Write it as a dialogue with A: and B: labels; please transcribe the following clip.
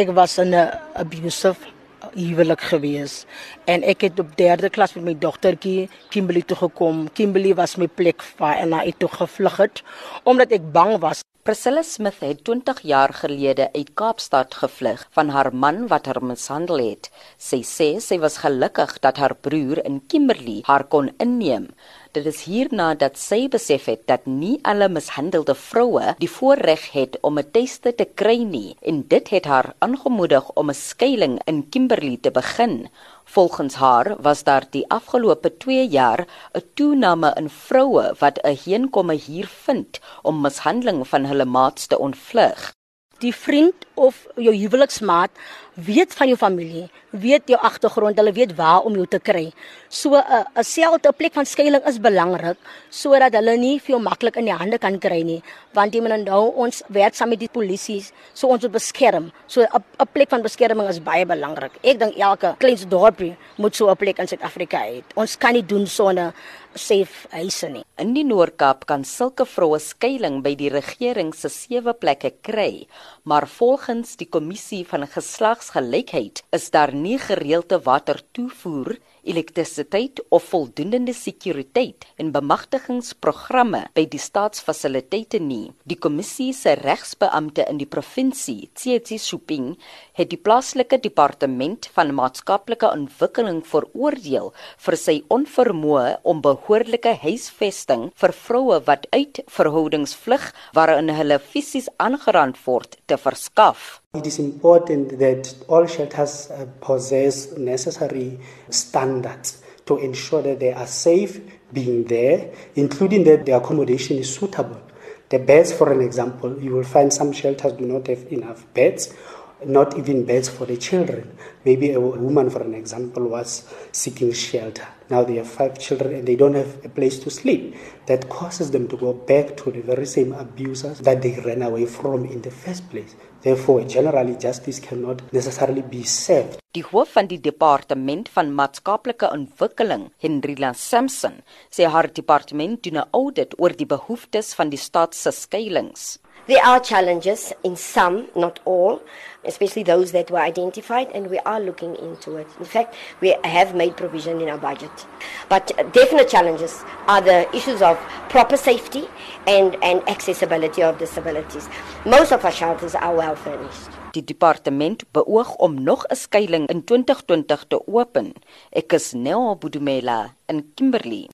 A: Ek was in 'n abusive huwelik gewees en ek het op 3de klas met my dogtertjie Kimberley toe gekom. Kimberley was my plek waar en hy toe gevlug het omdat ek bang was.
B: Priscilla Smith het 20 jaar gelede uit Kaapstad gevlug van haar man wat haar mishandel het. Sy sê sy was gelukkig dat haar broer in Kimberley haar kon inneem. Dit is hierna dat sy besef het dat nie alle mishandelde vroue die voorreg het om 'n tuiste te kry nie en dit het haar aangemoedig om 'n skuilings in Kimberley te begin. Volgens haar was daar die afgelope 2 jaar 'n toename in vroue wat 'n heenkomme hier vind om mishandeling van hulle maats te ontvlug.
A: Die vriend of jou huweliksmaat weet van jou familie, weet jou agtergrond, hulle weet waar om jou te kry. So 'n uh, 'n selte plek van skuilings is belangrik sodat hulle nie veel maklik in die hande kan kry nie, want jy moet nou ons werk saam met die polisie, so ons moet beskerm. So 'n 'n plek van beskerming is baie belangrik. Ek dink elke klein dorpie moet so 'n plek in Suid-Afrika hê. Ons kan nie doen sonder safe huise nie.
B: In die Noord-Kaap kan sulke vroue skuilings by die regering se sewe plekke kry, maar volgens die kommissie van geslags gelykheid is daar nie gereelde water toevoer elektrisiteit of voldoende sekuriteit en bemagtigingsprogramme by die staatsfasiliteite nie. Die kommissie se regsbeampte in die provinsie, Tsietsi Shuping, het die plaaslike departement van maatskaplike ontwikkeling veroordeel vir sy onvermoë om behoorlike huisvesting vir vroue wat uit verhoudings vlug waarin hulle fisies aangerand word te verskaf.
C: It is important that all shelters uh, possess necessary standards to ensure that they are safe being there, including that the accommodation is suitable. The beds, for an example, you will find some shelters do not have enough beds, not even beds for the children. Maybe a woman, for an example, was seeking shelter. Now they have five children and they don't have a place to sleep. That causes them to go back to the very same abusers that they ran away from in the first place. Therefore, generally justice cannot necessarily be served.
B: Die hoof van die departement van maatskaplike ontwikkeling, Henrila Sampson, sê haar departement doen 'n audit oor die behoeftes van die staat se skuilings.
D: There are challenges in some, not all, especially those that were identified, and we are looking into it. In fact, we have made provision in our budget. But definite challenges are the issues of proper safety and, and accessibility of disabilities. Most of our shelters are well furnished.
B: Die departement beoog om nog 'n skuilings in 2020 te open. Ek is Neo Budumela in Kimberley.